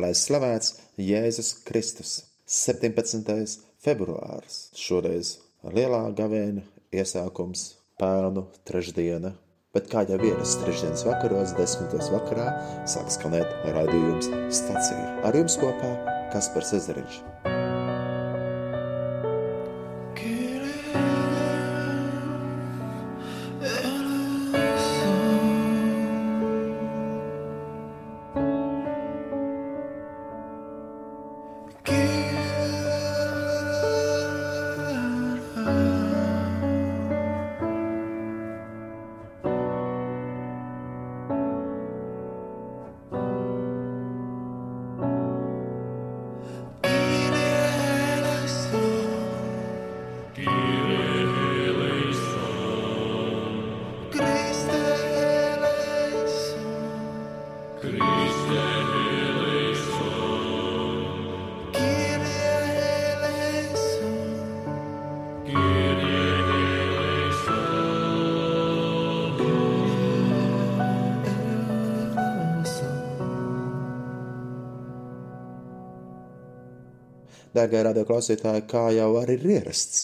lai slavēts Jēzus Kristus. 17. februāris šoreiz lielā gavēņa iesākums Pēlnu trešdiena, bet kā jau ierasts trešdienas vakaros, desmitos vakarā, sāk skanēt raidījums stacija. Ar jums kopā Kaspars Ezeriņš. Dārgie radioklausītāji, kā jau arī ir ierasts,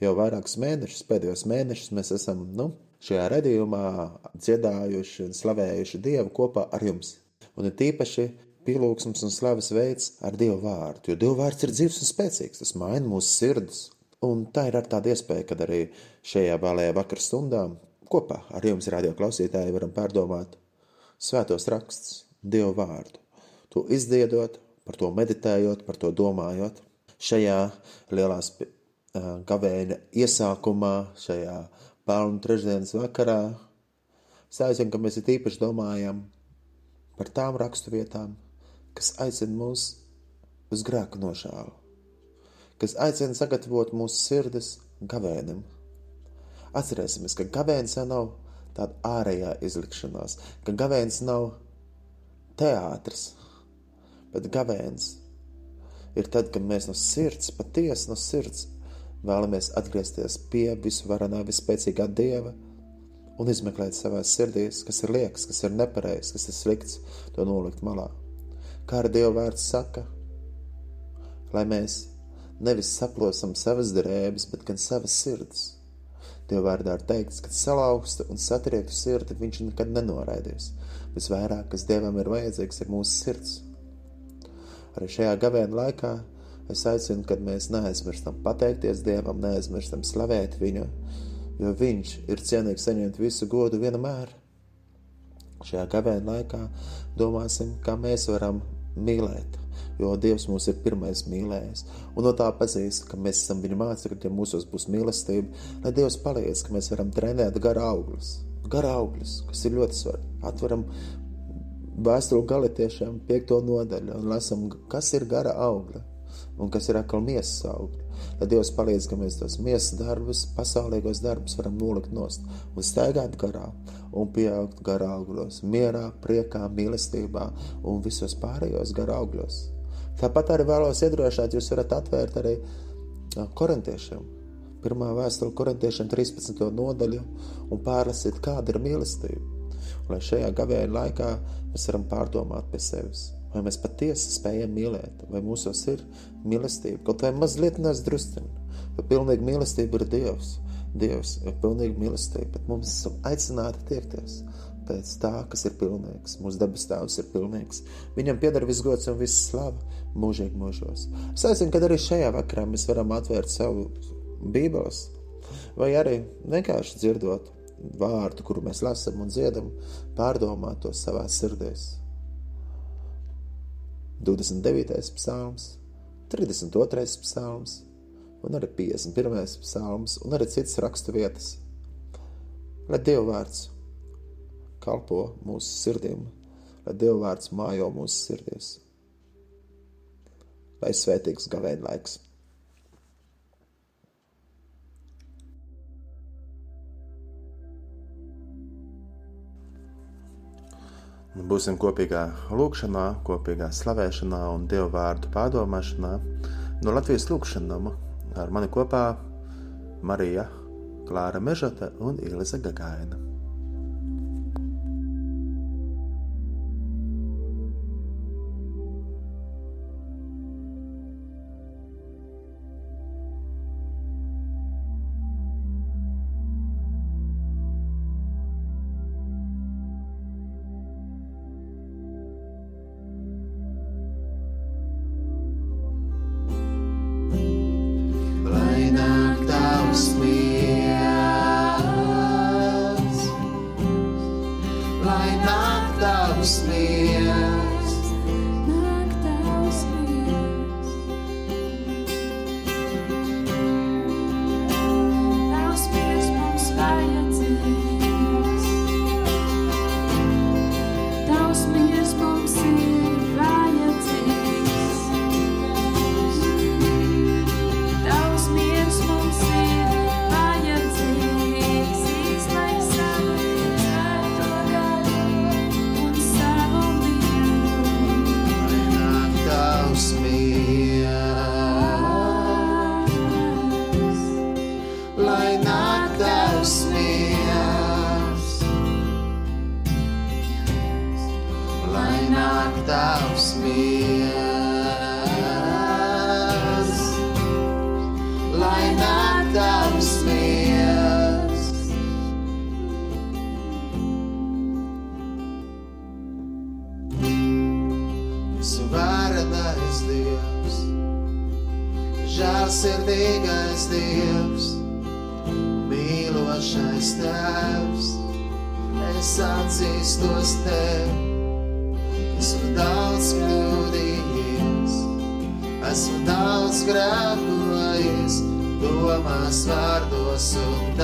jau vairākus mēnešus, pēdējos mēnešus mēs esam nu, šajā redzējumā dziedājuši un slavējuši Dievu kopā ar jums. Un ir tīpaši pielūgsms un slavas veids ar Dievu vārdu, jo Dieva vārds ir dzīves un spēcīgs, tas maina mūsu sirdis. Un tā ir ar tāda iespēja, kad arī šajā vēlējā vakar stundā kopā ar jums, radio klausītāji, varam pārdomāt svētos rakstus, Dievu vārdu, to izdiedot, par to meditējot, par to domājot. Šajā lielās gavēņa iesākumā, šajā pelnu trešdienas vakarā, es aizinu, ka mēs īpaši domājam par tām rakstu vietām, kas aicina mūs uz grēku nošāvu, kas aicina sagatavot mūsu sirdis gavēnim. Atcerēsimies, ka gavēnis jau nav tāda ārējā izlikšanās, ka gavēnis nav teātris, bet gavēns ir tad, kad mēs no sirds, patiesi no sirds, vēlamies atgriezties pie visvarenā, vispēcīgā Dieva un izmeklēt savā sirdīs, kas ir liekas, kas ir nepareizs, kas ir slikts, to nolikt malā. Kā ar Dieva vārds saka, lai mēs nevis saplosam savas drēbes, bet gan savas sirds. Dieva vārdā ir teikts, ka salauzta un satriektu sirdi viņš nekad nenoraidīs. Visvairāk, kas Dievam ir vajadzīgs, ir mūsu sirds. Arī šajā gavēņa laikā es aicinu, kad mēs neaizmirstam pateikties Dievam, neaizmirstam slavēt Viņu, jo Viņš ir cienīgs saņemt visu godu vienmēr. Šajā gavēņa laikā domāsim, kā mēs varam mīlēt, jo Dievs mūs ir pirmais mīlējis, un no tā pazīst, ka mēs esam Viņa mācekļi, ja mūsos būs mīlestība, lai Dievs palīdz, ka mēs varam trenēt gara augļus, gara augļus, kas ir ļoti svarīgi. Atveram vēstuli galietiešiem, piekto nodaļu, un lasām, kas ir gara augļa un kas ir atkal miesas augļi. Lai Dievs palīdz, ka mēs tos miesas darbus, pasaulīgos darbus varam nolikt nost un staigāt garā un pieaugt garā augļos, mierā, priekā, mīlestībā un visos pārējos garā augļos. Tāpat arī vēlos iedrošināt, jūs varat atvērt arī korintiešiem. Pirmā vēstule korintiešiem 13. nodaļu un pārlasīt, kāda ir mīlestība lai šajā gavēņa laikā mēs varam pārdomāt pie sevis. Vai mēs patiesi spējam mīlēt, vai mūsos ir mīlestība, kaut vai mazliet nesadrustina. Jo pilnīgi mīlestība ir Dievs. Dievs ir pilnīgi mīlestība, bet mums esam aicināti tiekties pēc tā, kas ir pilnīgs. Mūsu dabas tēvs ir pilnīgs. Viņam pieder viss gods un viss slava mūžīgi mūžos. Es aicinu, ka arī šajā vakarā mēs varam atvērt savu Bībeles, vai arī vienkārši dzirdot vārdu, kuru mēs lasām un dziedam, pārdomāt to savā sirdīs. 29. psalms, 32. psalms, un arī 51. psalms, un arī citas rakstu vietas. Lai Dieva vārds kalpo mūsu sirdīm, lai Dieva vārds mājo mūsu sirdīs. Lai svētīgs gavēņa laiks! Būsim kopīgā lūkšanā, kopīgā slavēšanā un dievu vārdu pārdomāšanā no Latvijas lūkšanām. Ar mani kopā Marija Klāra Mežota un Ilza Gagaina. Vārdos un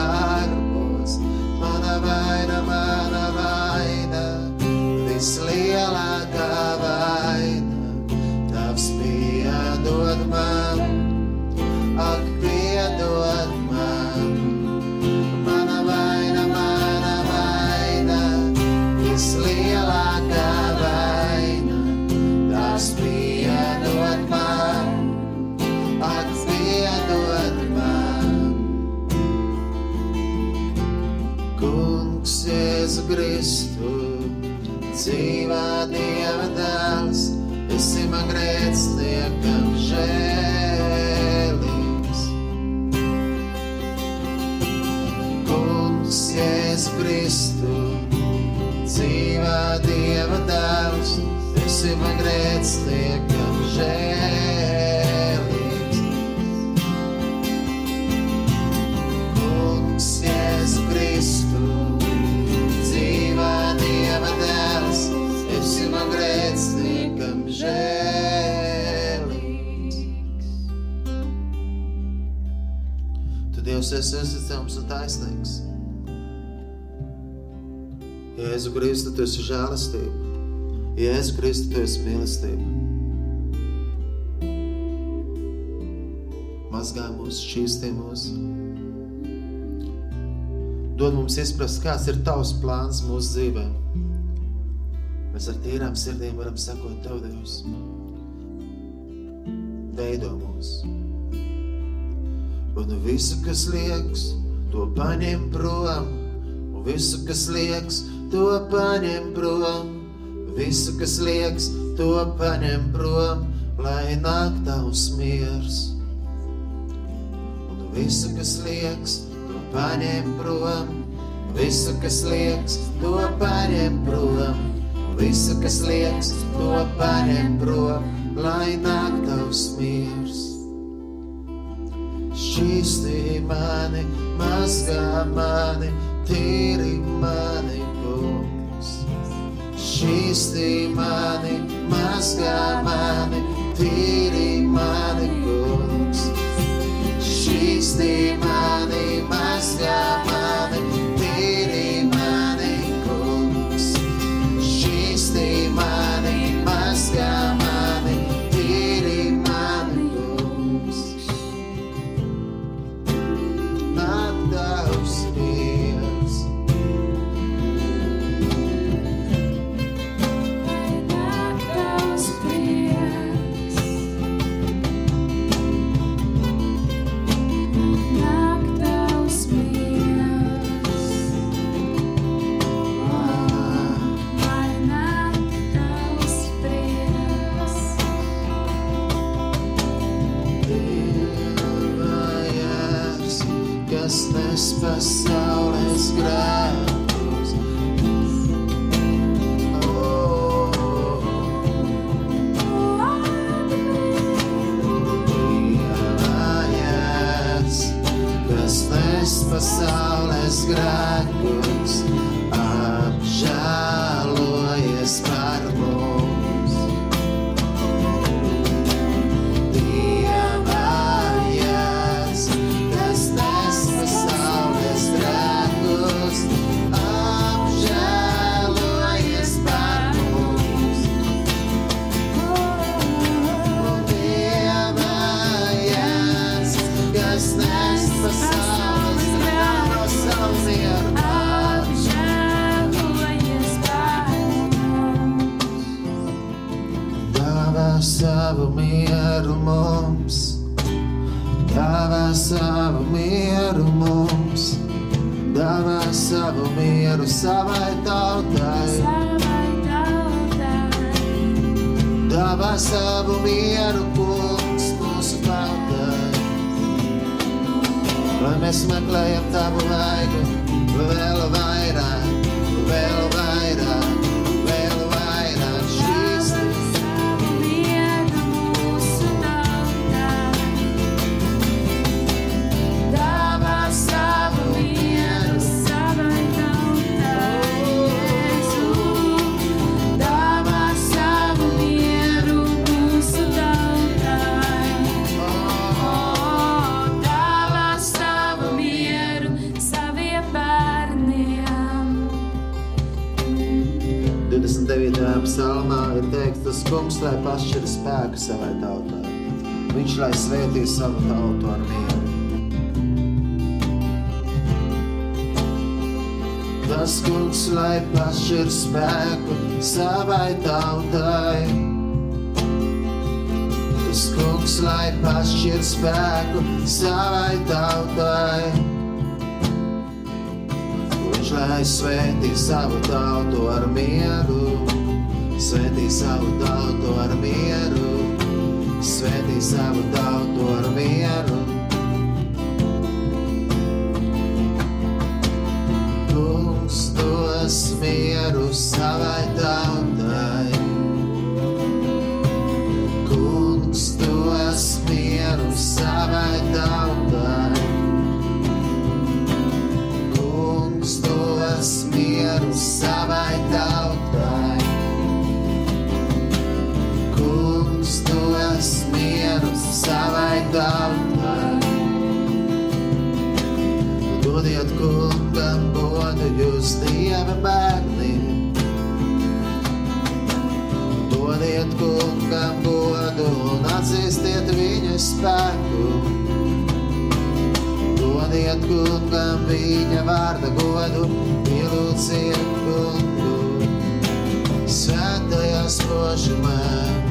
esi man grēciniekam žēlīgs. Kungs, Jēzu Kristu, dzīvā Dieva dēls, esi man grēciniekam žēlīgs. Tu Dievs esi uzticams un taisnīgs. Jēzu Kristu, tu esi žēlastība. Jēzu Kristu, tu esi mīlestība. Mazgā mūs, šķīstī mūs. Dod mums izprast, kāds ir tavs plāns mūsu dzīvē. Mēs ar tīrām sirdīm varam sekot tev, Dievs. Veido mūs. Un visu, kas liekas, to paņem prom. Un visu, kas liekas, to paņem prom. Visu, kas liekas, to paņem prom, lai nāk tavs miers. Un visu, kas liekas, to paņem prom. Visu, kas liekas, to paņem prom. Visu, kas liekas, to paņem prom, lai nāk tavs miers. Šķīstī mani, mazgā mani, tīri mani. Šķīstī mani, mazgā mani, tīri mani, kungs. Šķīstī mani, mazgā mani, pasaules grēkus. Oh, Dievs, kas nes pasaules grēkus, piešķir spēku savai tautai. Viņš lai svētī savu tautu ar mieru. Tas kungs lai pašir spēku savai tautai. Tas kungs lai pašir spēku savai tautai lai svētī savu tautu ar mieru. Svētī savu tautu ar mieru, svētī savu tautu ar mieru. Kungs dos mieru savai tautai. savai tautai. Dodiet kungam godu jūs Dieva bērni. Dodiet kungam godu un atzīstiet viņa spēku. Dodiet kungam viņa vārda godu, ielūciet kungu. Svētajā spožumā.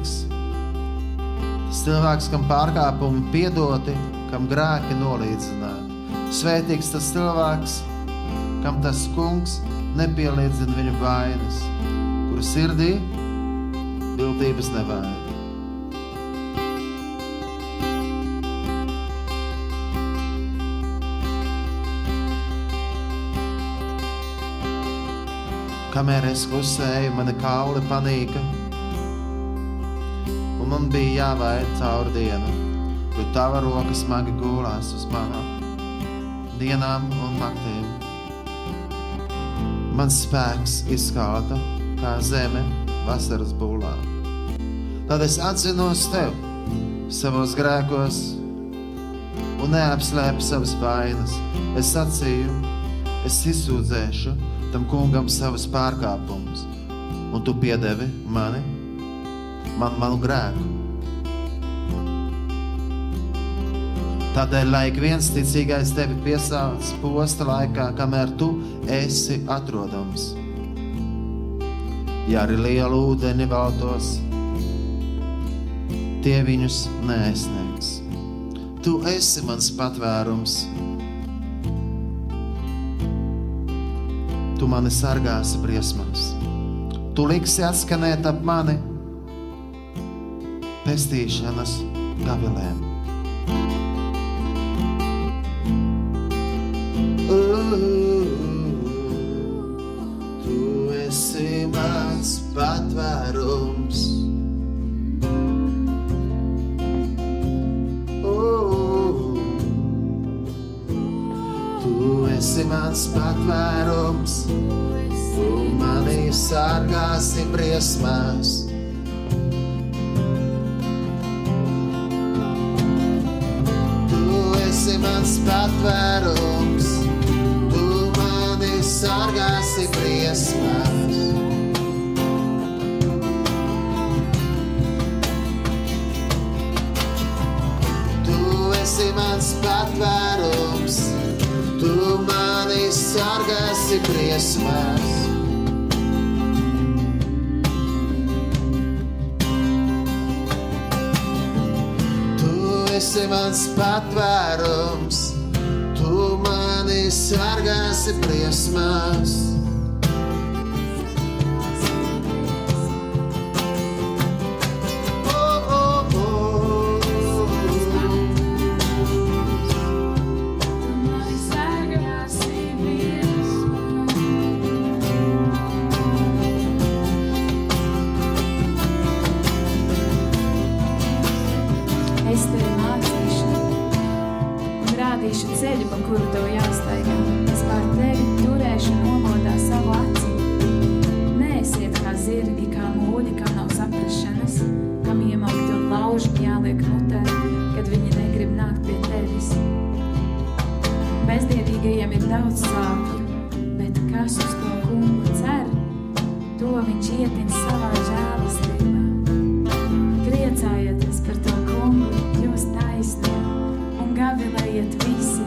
Svētīgs Tas cilvēks, kam pārkāpumi piedoti, kam grēki nolīdzināti. Svētīgs tas cilvēks, kam tas kungs nepielīdzina viņu vainas, kuru sirdī viltības nevaina. Kamēr es klusēju, mana kaula panīka, un man bija jāvaid cauri dienu, jo tava roka smagi gulās uz manām dienām un naktīm. Mans spēks izskauta kā zeme vasaras būlā. Tad es atzinos tev savos grēkos un neapslēpu savas vainas. Es sacīju, es izsūdzēšu tam kungam savus pārkāpumus, un tu piedevi mani, man manu grēku. Tādēļ, lai ik viens ticīgais tevi piesauc posta laikā, kamēr tu esi atrodams. Ja arī liela ūdeni valdos, tie viņus neaizsniegs. Tu esi mans patvērums. Tu mani sargāsi briesmās. Tu liksi atskanēt ap mani pestīšanas gavilēm. Tu esi mans patvērums. Tu esi mans patvērums, tu mani sargāsi briesmās. Patvērums, tu mani sargāsi briesmās. Tu esi mans patvērums, tu mani sargāsi briesmās. Tu esi mans patvērums, mani sargāsi briesmās. Ietin savā žēlastībā. Priecājieties par to kungu, jūs taisnie, un gavilējiet visi,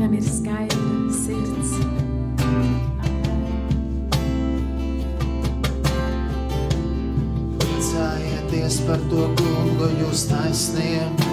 kam ir skaidra sirds. Priecājieties par to kungu, jūs taisnie.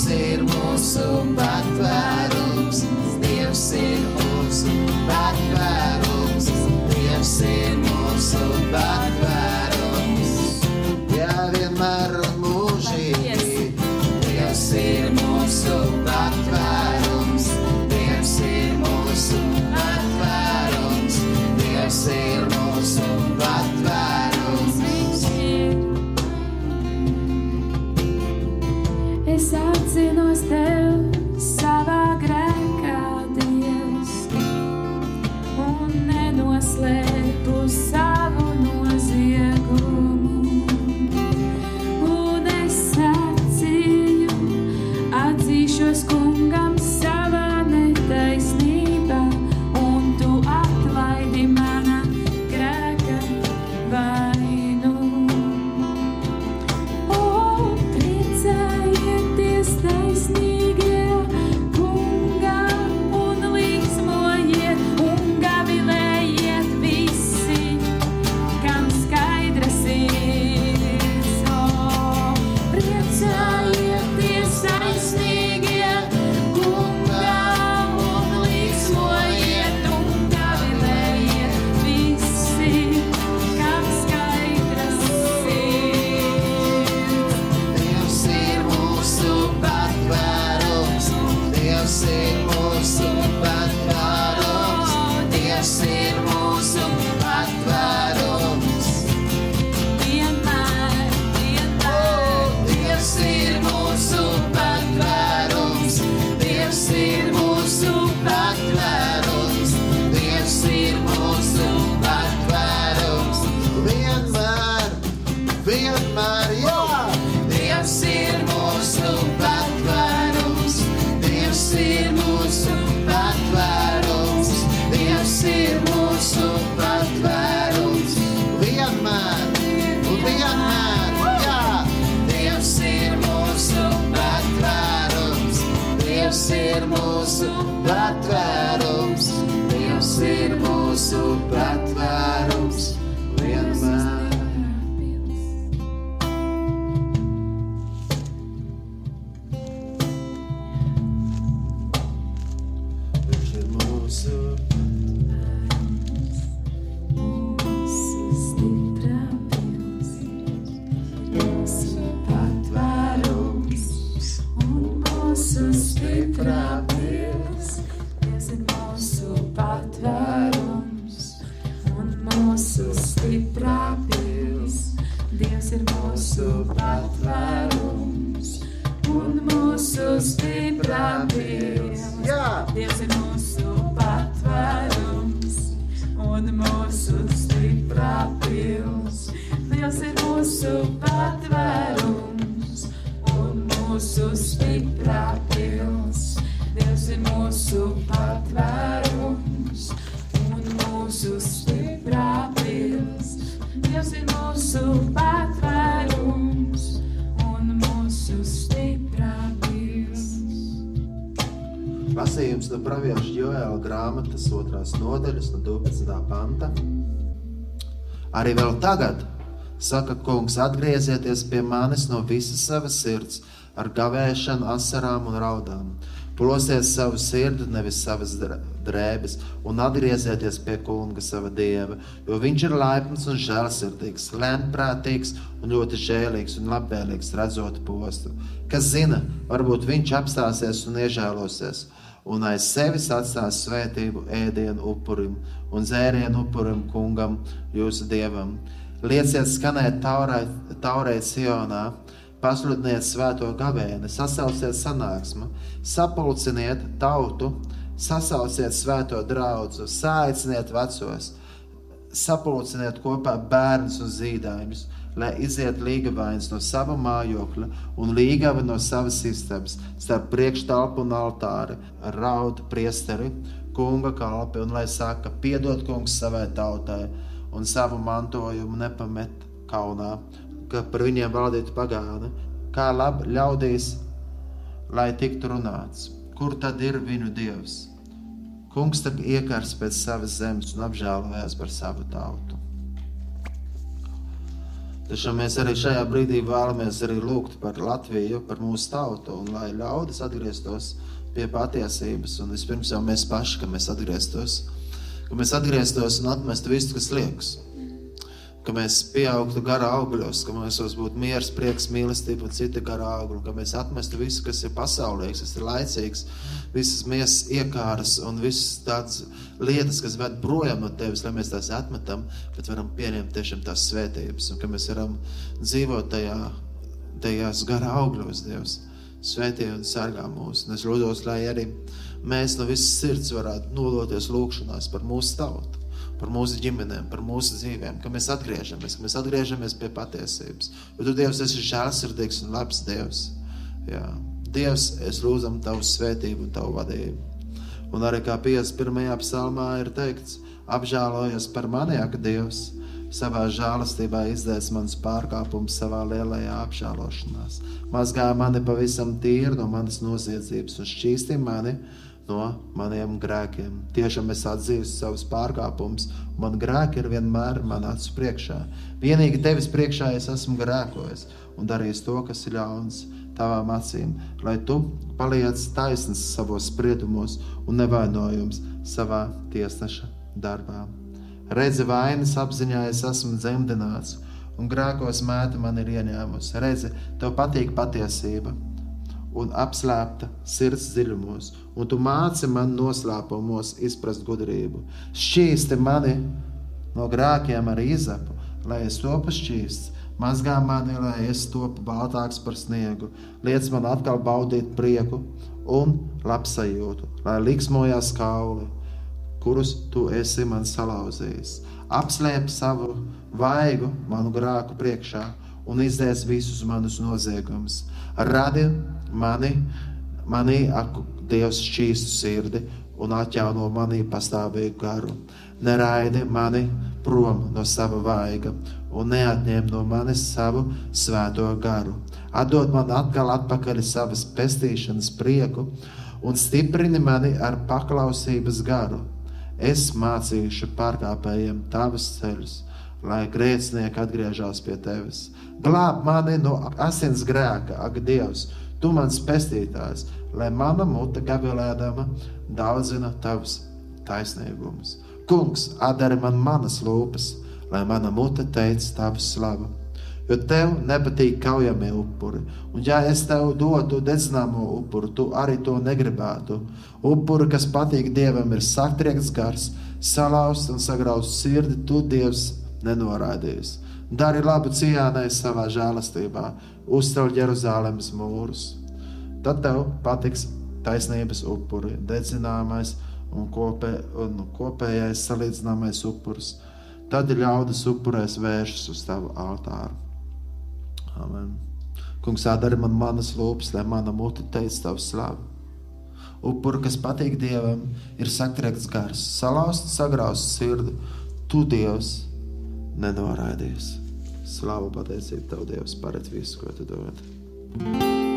Dievs ir mūsu patvērums, Dievs ir mūsu patvērums, Dievs ir mūsu patvērums. Lasījums no pravieša Joēla grāmatas otrās nodaļas, no 12. panta. Arī vēl tagad, saka kungs, atgriezieties pie manis no visas savas sirds, ar gavēšanu, asarām un raudām. Plosiet savu sirdi, nevis savas dr- drēbes, un atgriezieties pie kunga sava dieva, jo viņš ir laipns un žēlsirdīgs, lēnprātīgs un ļoti žēlīgs un labvēlīgs, redzot postu. Kas zina, varbūt viņš apstāsies un iežēlosies un aiz sevis atstās svētību ēdienu upurim un dzērienu upurim kungam, jūsu dievam. Lieciet skanēt taurai Sionā, pasludiniet svēto gavēni, sasauciet sanāksmu, sapulciniet tautu, sasauciet svēto draugu, sāiciniet vecos, sapulciniet kopā bērnus un zīdaiņus, lai iziet līgavains no sava mājokļa un līgava no savas istabas, starp priekštalpu un altāri, raud priesteri, kunga kalpi, un lai saka, piedod kungs savai tautai un savu mantojumu nepamet kaunā, ka par viņiem valdītu pagāni, kā labi ļaudīs lai tiktu runāts. Kur tad ir viņu dievs? Kungs tad iekars pēc savas zemes un apžēlojās par savu tautu. Taču mēs arī šajā brīdī vēlamies arī lūgt par Latviju, par mūsu tautu, un lai ļaudis atgrieztos pie patiesības. Un vispirms jau mēs paši, ka mēs atgrieztos, ka mēs atgrieztos un atmestu visu, kas liekas ka mēs pieaugtu garā augļos, ka mums būtu miers, prieks, mīlestība un cita garā augļa, ka mēs atmestu visu, kas ir pasaulīgs, kas ir laicīgs, visas miesas iekāras un visas tādas lietas, kas ved projām no tevis, lai mēs tās atmetam, bet varam pieņemt tiešām tās svētības un ka mēs varam dzīvot tajā, tajās garā augļos, Dievs. Svētī un sargā mūs. Un es lūdzu, lai arī mēs no visas sirds varētu noloties lūgšanās par mūsu tautu par mūsu ģimenēm, par mūsu dzīvēm, ka mēs atgriežamies, ka mēs atgriežamies pie patiesības. Jo tu, Dievs, esi žēlsirdīgs un labs Dievs. Jā. Dievs, es lūdzam Tavu svētību Tavu vadību. Un arī kā 51. psalmā ir teikts, apžēlojies par mani, ak, Dievs, savā žēlastībā izdzēs manas pārkāpumus savā lielajā apžēlošanās. Mazgā mani pavisam tīri no manas noziedzības un šķīsti mani no maniem grēkiem. Tiešām es atzīstu savus pārkāpumus, man grēki ir vienmēr man acu priekšā. Vienīgi tevis priekšā es esmu grēkojis un darījis to, kas ir ļauns tavām acīm, lai tu paliec taisns savos spriedumos un nevainojums savā tiesneša darbā. Redzi, vainas apziņā es esmu dzemdināts, un grēkos mēta man ir ieņēmusi. Redzi, tev patīk patiesība un apslēpta sirds dziļumos, un tu māci man noslēpumos izprast gudrību. Šķīsti mani no grēkiem ar izapu, lai es topu šķīsts, mazgā mani, lai es topu baltāks par sniegu, liec man atkal baudīt prieku un labsajūtu, lai liksmojās kauli, kurus tu esi man salauzījis. Apslēp savu vaigu manu grēku priekšā un izdzēs visus manus noziegumus. Radi mani, mani ak, Dievs šķīstu sirdi un atjauno manī pastāvīgu garu. Neraidi mani prom no sava vaiga un neatņem no manis savu svēto garu. Atdod man atkal atpakaļ savas pestīšanas prieku un stiprini mani ar paklausības garu. Es mācīšu pārkāpējiem tavus ceļus, lai grēcinieki atgriežas pie tevis. Glāb mani no asins grēka, ak, Dievs! Tu mans pestītājs, lai mana mute gavilēdama daudzina tavs taisnīgumus. Kungs, atdari man manas lūpas, lai mana mute teica tavu slavu. Jo tev nepatīk kaujamie upuri, un ja es tev dotu dedzināmo upuru, tu arī to negribētu. Upuri, kas patīk dievam, ir saktrieks gars, salauzts un sagrauts sirdi, tu dievs nenoraidījis. Dari labu cienai savā žēlastībā, uzceļ Jeruzalemes mūrus. Tad tev patiks taisnības upuri, dedzināmais un, kopē, un kopējais salīdzināmais upuris. Tad ļaudis upurēs vēršas uz tavu altāru. Amen. Kungs, atdari man manas lūpas, lai mana mute teica tavu slavu. Upuri, kas patīk Dievam, ir sakriekts gars, salauzts, sagrausts sirdi. Tu, Dievs, nenoraidīsi. Slavu pateicību Tev, Dievs, paredz visu, ko Tu dod. Dievs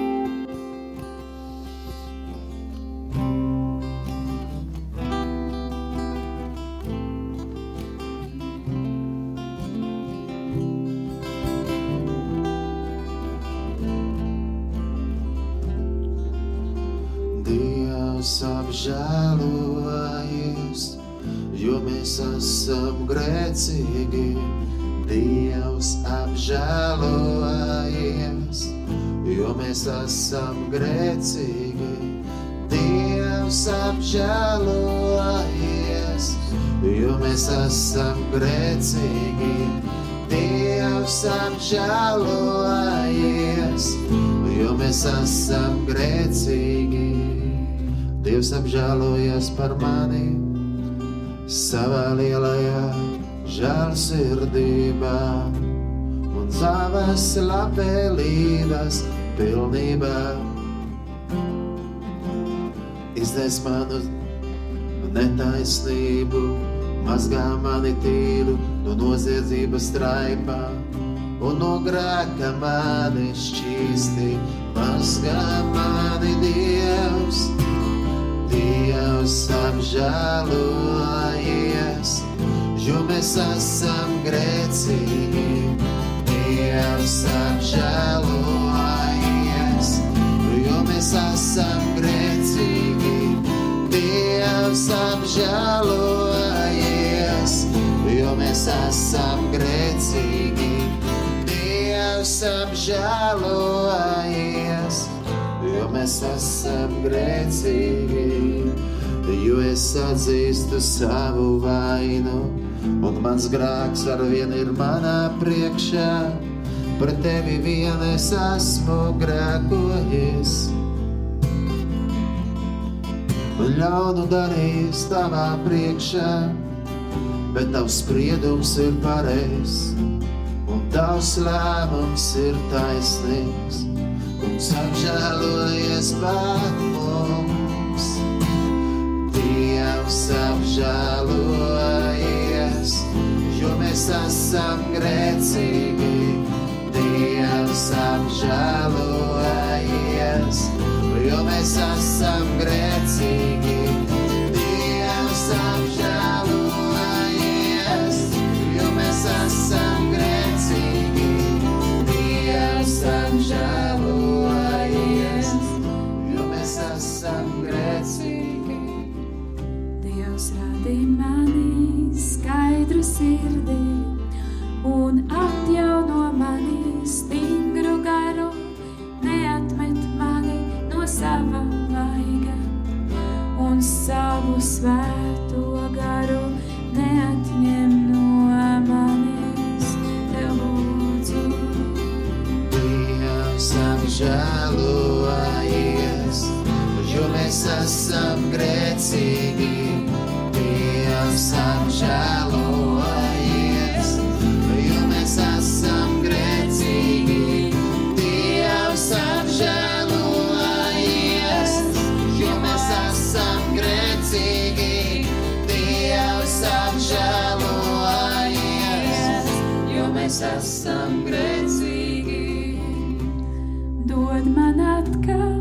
apžēlojies, jo mēs esam grēcīgi Dievs apžēlojies, jo mēs esam grēcīgi. Dievs apžēlojies, jo mēs esam grēcīgi. Dievs apžēlojies, jo mēs esam grēcīgi. Dievs apžēlojies par mani savā lielajā žēlsirdībā un savas labvēlības pilnībā. Izdes manu netaisnību, mazgā mani tīru no noziedzības traipā un no grēka mani šķīsti, mazgā mani dīvaini. apžēlojies, jo mēs esam grēcīgi. Dievs apžēlojies, jo mēs esam grēcīgi. Dievs apžēlojies, jo mēs esam grēcīgi. Dievs apžēlojies, jo mēs esam grēcīgi. Es atzīstu savu vainu, un mans grēks ar vienu ir manā priekšā. Par tevi vien es esmu grēkojis. Un ļaunu darījis tavā priekšā, bet tavs spriedums ir pareizs, un tavs lēmums ir taisnīgs. Kungs apžēlojies par mums, Dievs apžēlojies, jo mēs esam grēcīgi. Dievs apžēlojies, jo mēs esam grēcīgi. Sirdī un atjauno mani stingru garu, neatmet mani no sava vaiga un savu svēto garu neatņem no manis. Tev lūdzu, Dievs apžēlojies, jo mēs esam esam grēcīgi. dod man atkal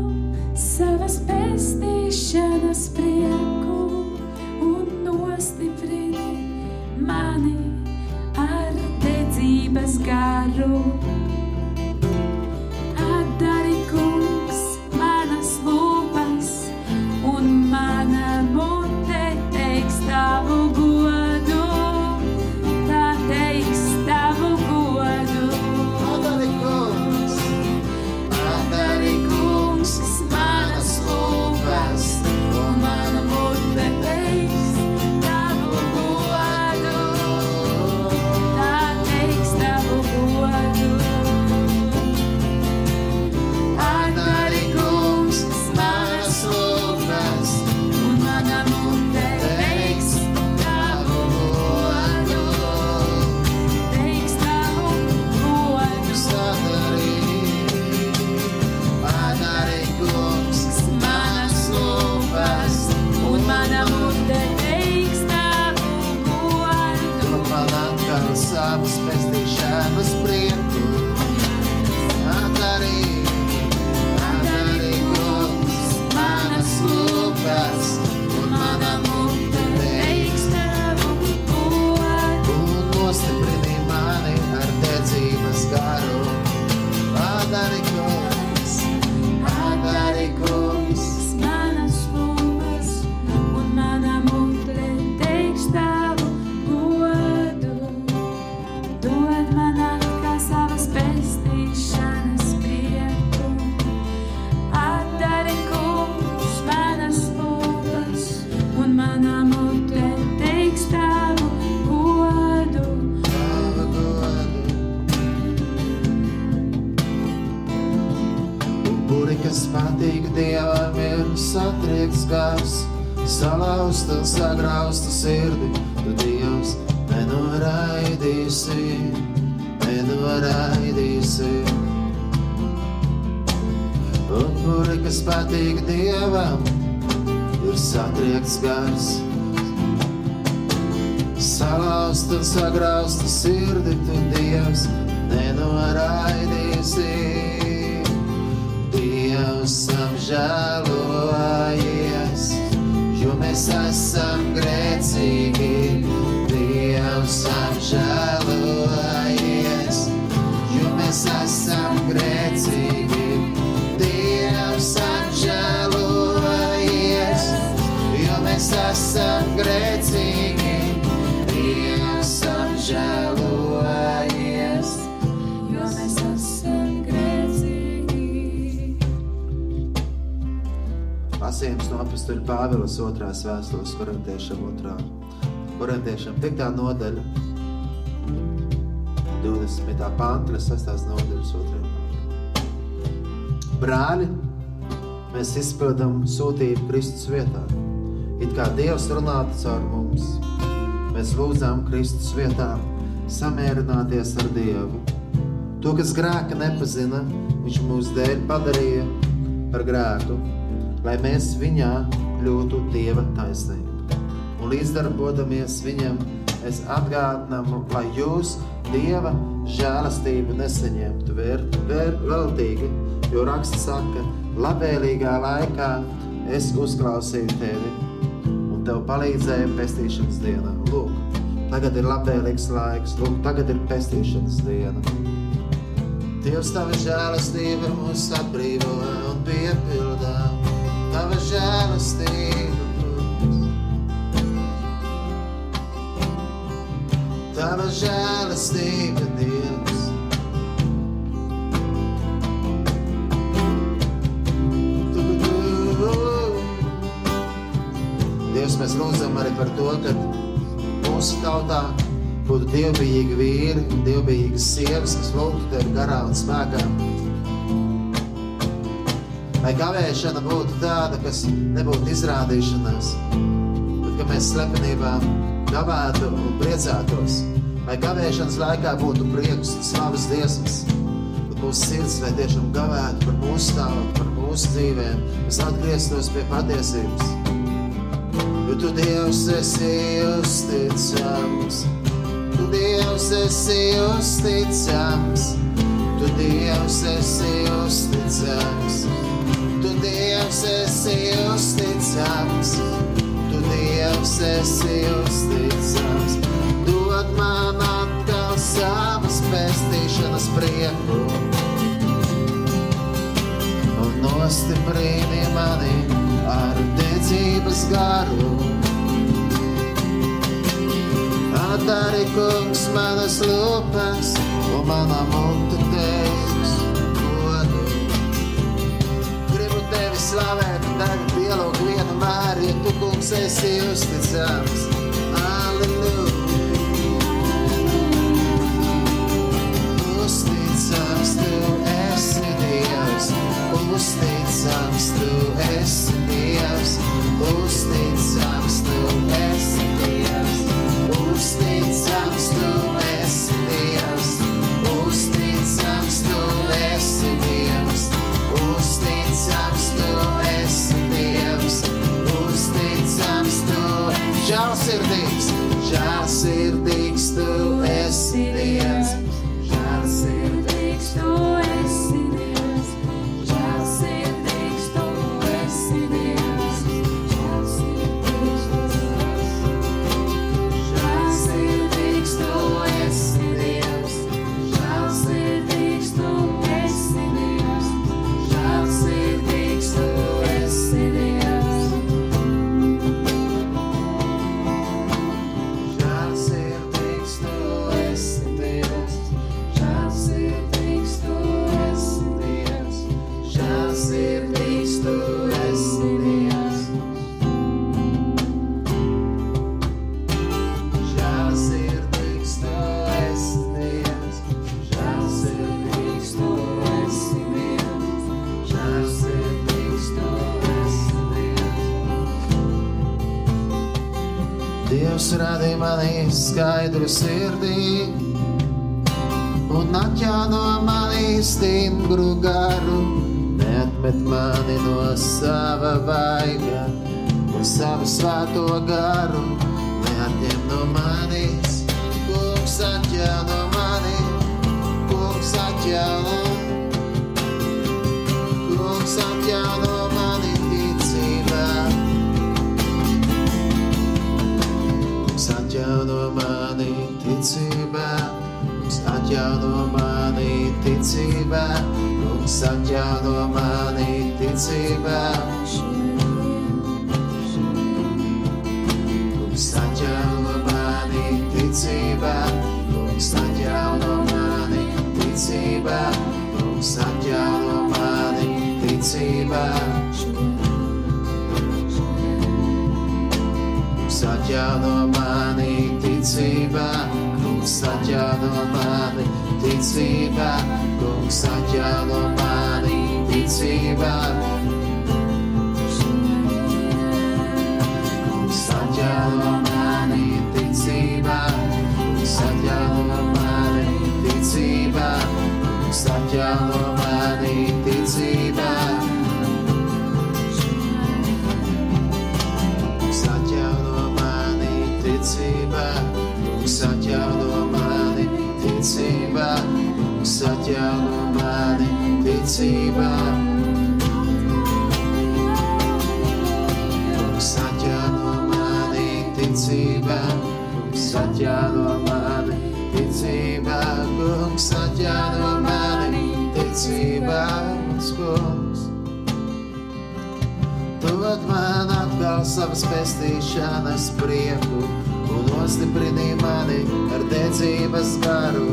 otrās vēstules korintiešiem otrā. Korintiešiem 5. nodaļa, 20. pāntra, 6. nodaļas 2. Brāļi, mēs izpildām sūtību Kristus vietā. It kā Dievs runātu caur mums, mēs lūdzām Kristus vietā samierināties ar Dievu. To, kas grēka nepazina, viņš mūsu dēļ padarīja par grēku, lai mēs viņā kļūtu Dieva taisnība. Un līdzdarbodamies viņam, es atgādināmu, lai jūs Dieva žēlastību nesaņemtu vēr, vēr, veltīgi, jo raksts saka, labvēlīgā laikā es uzklausīju tevi un tev palīdzēju pestīšanas dienā. Lūk, tagad ir labvēlīgs laiks, lūk, tagad ir pestīšanas diena. Dievs, tava žēlastība mūs atbrīvo un piepildā. Tava žēlastība, kungs. Tava žēlastība, Dievs. Tu, tu, tu. Dievs, mēs lūdzam arī par to, ka mūsu tautā būtu dievbijīgi vīri un dievbijīgas sievas, kas lūgtu tevi garā un spēkā. Lai kavēšana būtu tāda, kas nebūtu izrādīšanās, bet ka mēs slepenībā gavētu un priecātos. Lai kavēšanas laikā būtu prieks un slavas dziesmas, bet mūsu sirds, lai tiešām gavētu par mūsu tautu, par mūsu dzīvēm, mēs atgrieztos pie patiesības. Jo tu Dievs esi uzticams, tu Dievs esi uzticams, tu Dievs esi uzticams, tu Dievs esi uzticams, tu Dievs esi uzticams. Dod man atkal savas pestīšanas prieku un nostiprini mani ar ticības garu. Atdari, kungs, manas lūpas, un manā mute teiks. Gribu tevi slavēt, tagad pielūgt vienu mēru, ja tu, kungs, esi uzticams. Halleluja! Uzticams tu esi Dievs, uzticams tu esi Dievs, uzticams tu esi Dievs, uzticams tu esi skaidru sirdī un atjauno manī stingru garu. Neatmet mani no sava vaiga un savu svēto garu. Neatņem no manis, kungs atjauno mani, kungs atjauno. Atjauno mani ticībā, kungs atjauno mani ticībā. Kungs atjauno mani ticībā, kungs atjauno mani ticībā, kungs atjauno mani ticībā. Kungs atjauno mani ticībā, kungs atjauno mani ticībā, kungs atjauno mani ticībā. Kungs atjauno mani ticībā, kungs atjauno mani ticībā, kungs atjauno mani ticībā. Kungs atjauno mani ticībā, kungs atjauno mani ticībā, kungs atjauno mani ticībā. Kungs atjauno mani ticībā, kungs atjauno mani ticībā, kungs atjauno mani ticībā, kungs. Dod man atkal savas pestīšanas prieku nostiprini mani ar dedzības garu.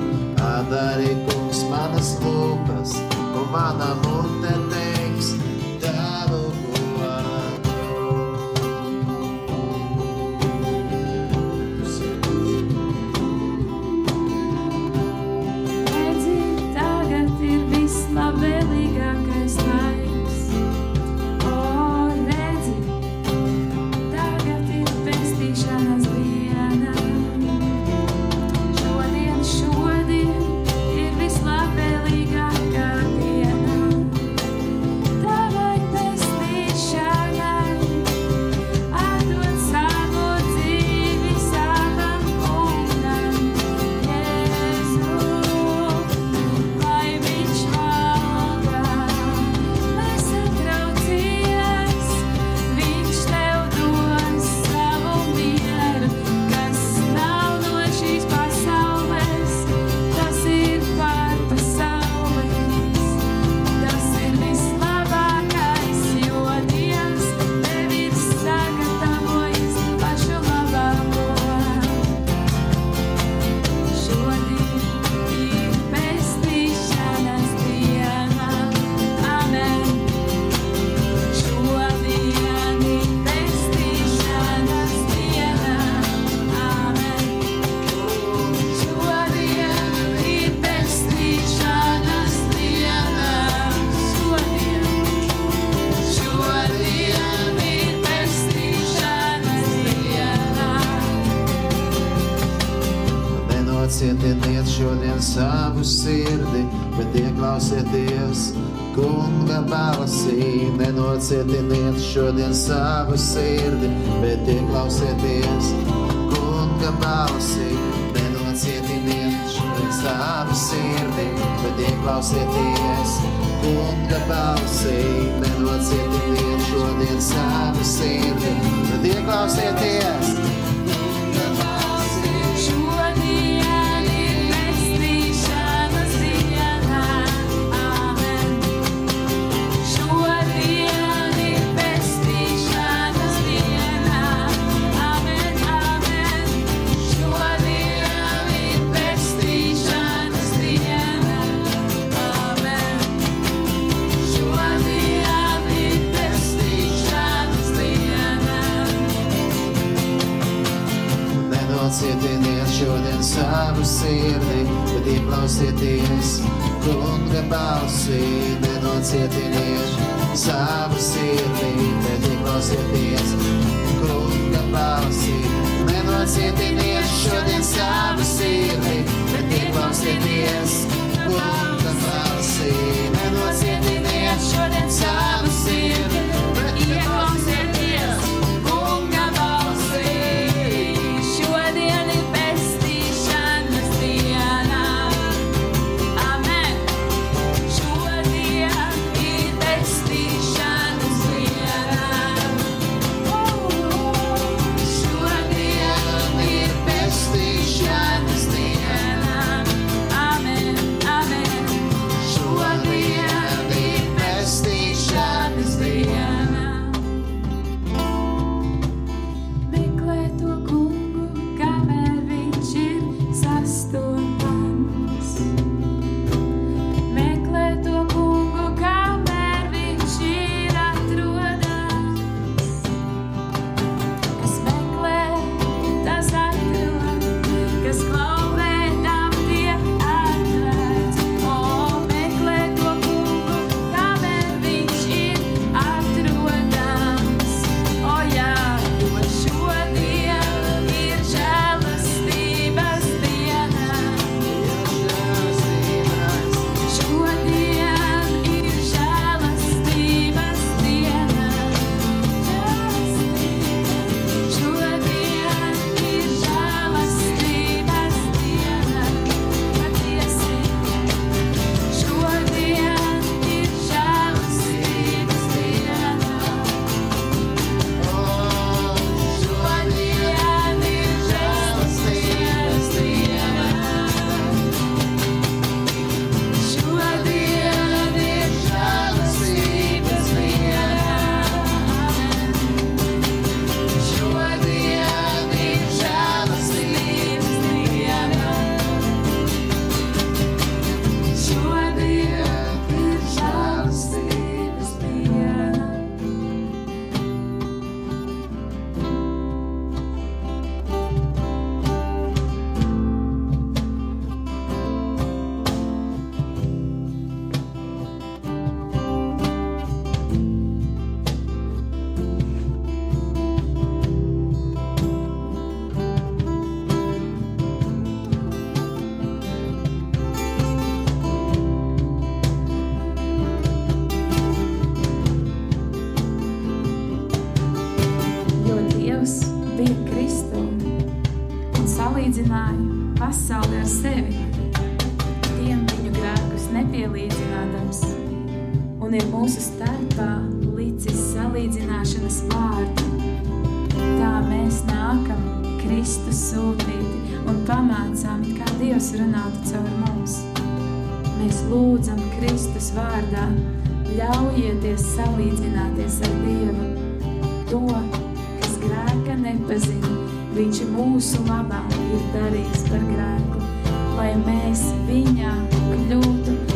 Atdari kungs manas lūpas un mana mute Šodien savu sirdi, bet ieklausieties kunga balsī. Nenocietiniet šodien savu sirdi, bet ieklausieties kunga balsī. Nenocietiniet šodien savu sirdi, bet ieklausieties Nenocietiniet šodien savu sirdi, bet ieklausieties kunga balsī. Nenocietiniet savu sirdi, bet ieklausieties kunga balsī. Nenocietiniet šodien savu sirdi, bet ieklausieties kunga balsī. Nenocietiniet šodien savu sirdi, Kristus vārdā, ļaujieties salīdzināties ar Dievu. To, kas grēka nepazina, Viņš mūsu labā ir darījis par grēku, lai mēs viņā kļūtu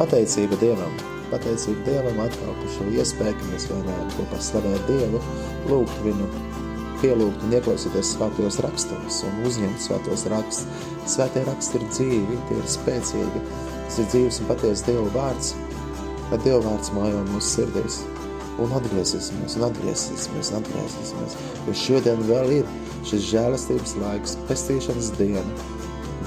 pateicība Dievam. Pateicība Dievam atkal par šo iespēju, ka mēs varam kopā slavēt Dievu, lūgt viņu, pielūgt un ieklausīties svētajos rakstos un uzņemt svētos rakstus. Svētie raksti ir dzīvi, tie ir spēcīgi, tas ir dzīves un patiesa Dieva vārds, lai Dieva vārds mājo mūsu sirdīs un atgriezīsimies, un atgriezīsimies, un atgriezīsimies. Jo šodien vēl ir šis žēlastības laiks, pestīšanas diena.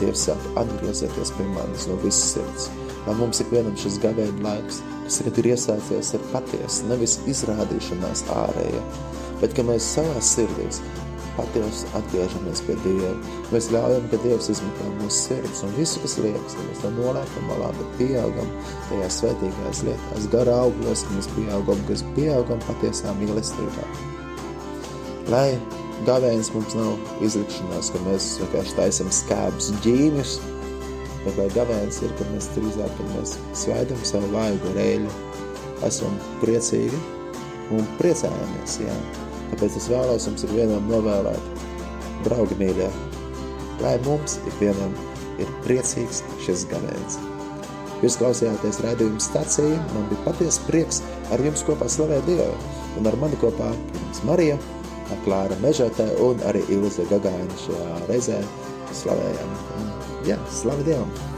Dievs saka, atgriezieties pie manis no visas sirds lai mums ikvienam šis gavēņa laiks, kas tagad ir iesācies ar patiesu, nevis izrādīšanās ārēja, bet ka mēs savā sirdīs patiesi atgriežamies pie Dieva. Mēs ļaujam, ka Dievs izmeklē mūsu sirds un visu, kas liekas, ka mēs to noliekam malā, bet pieaugam tajā svētīgās lietās, garā augļos, ka mēs pieaugam, kas pieaugam patiesā mīlestībā. Lai gavēns mums nav izlikšanās, ka mēs vienkārši taisam skēbus ģīņus, bet lai gavēns ir, kad mēs drīzāk, kad mēs svēdam savu vaigu ar eļu, esam priecīgi un priecājamies, jā. Tāpēc es vēlos jums ir vienam novēlēt, draugi mīļā, lai mums ik vienam ir priecīgs šis gavēns. Jūs klausījāties raidījumu stāciju, man bija paties prieks ar jums kopā slavēt Dievu, un ar mani kopā jums Marija, Klāra Mežotē un arī Ilze Gagaina šajā reizē slavējam. Un jā, slavu Dievam!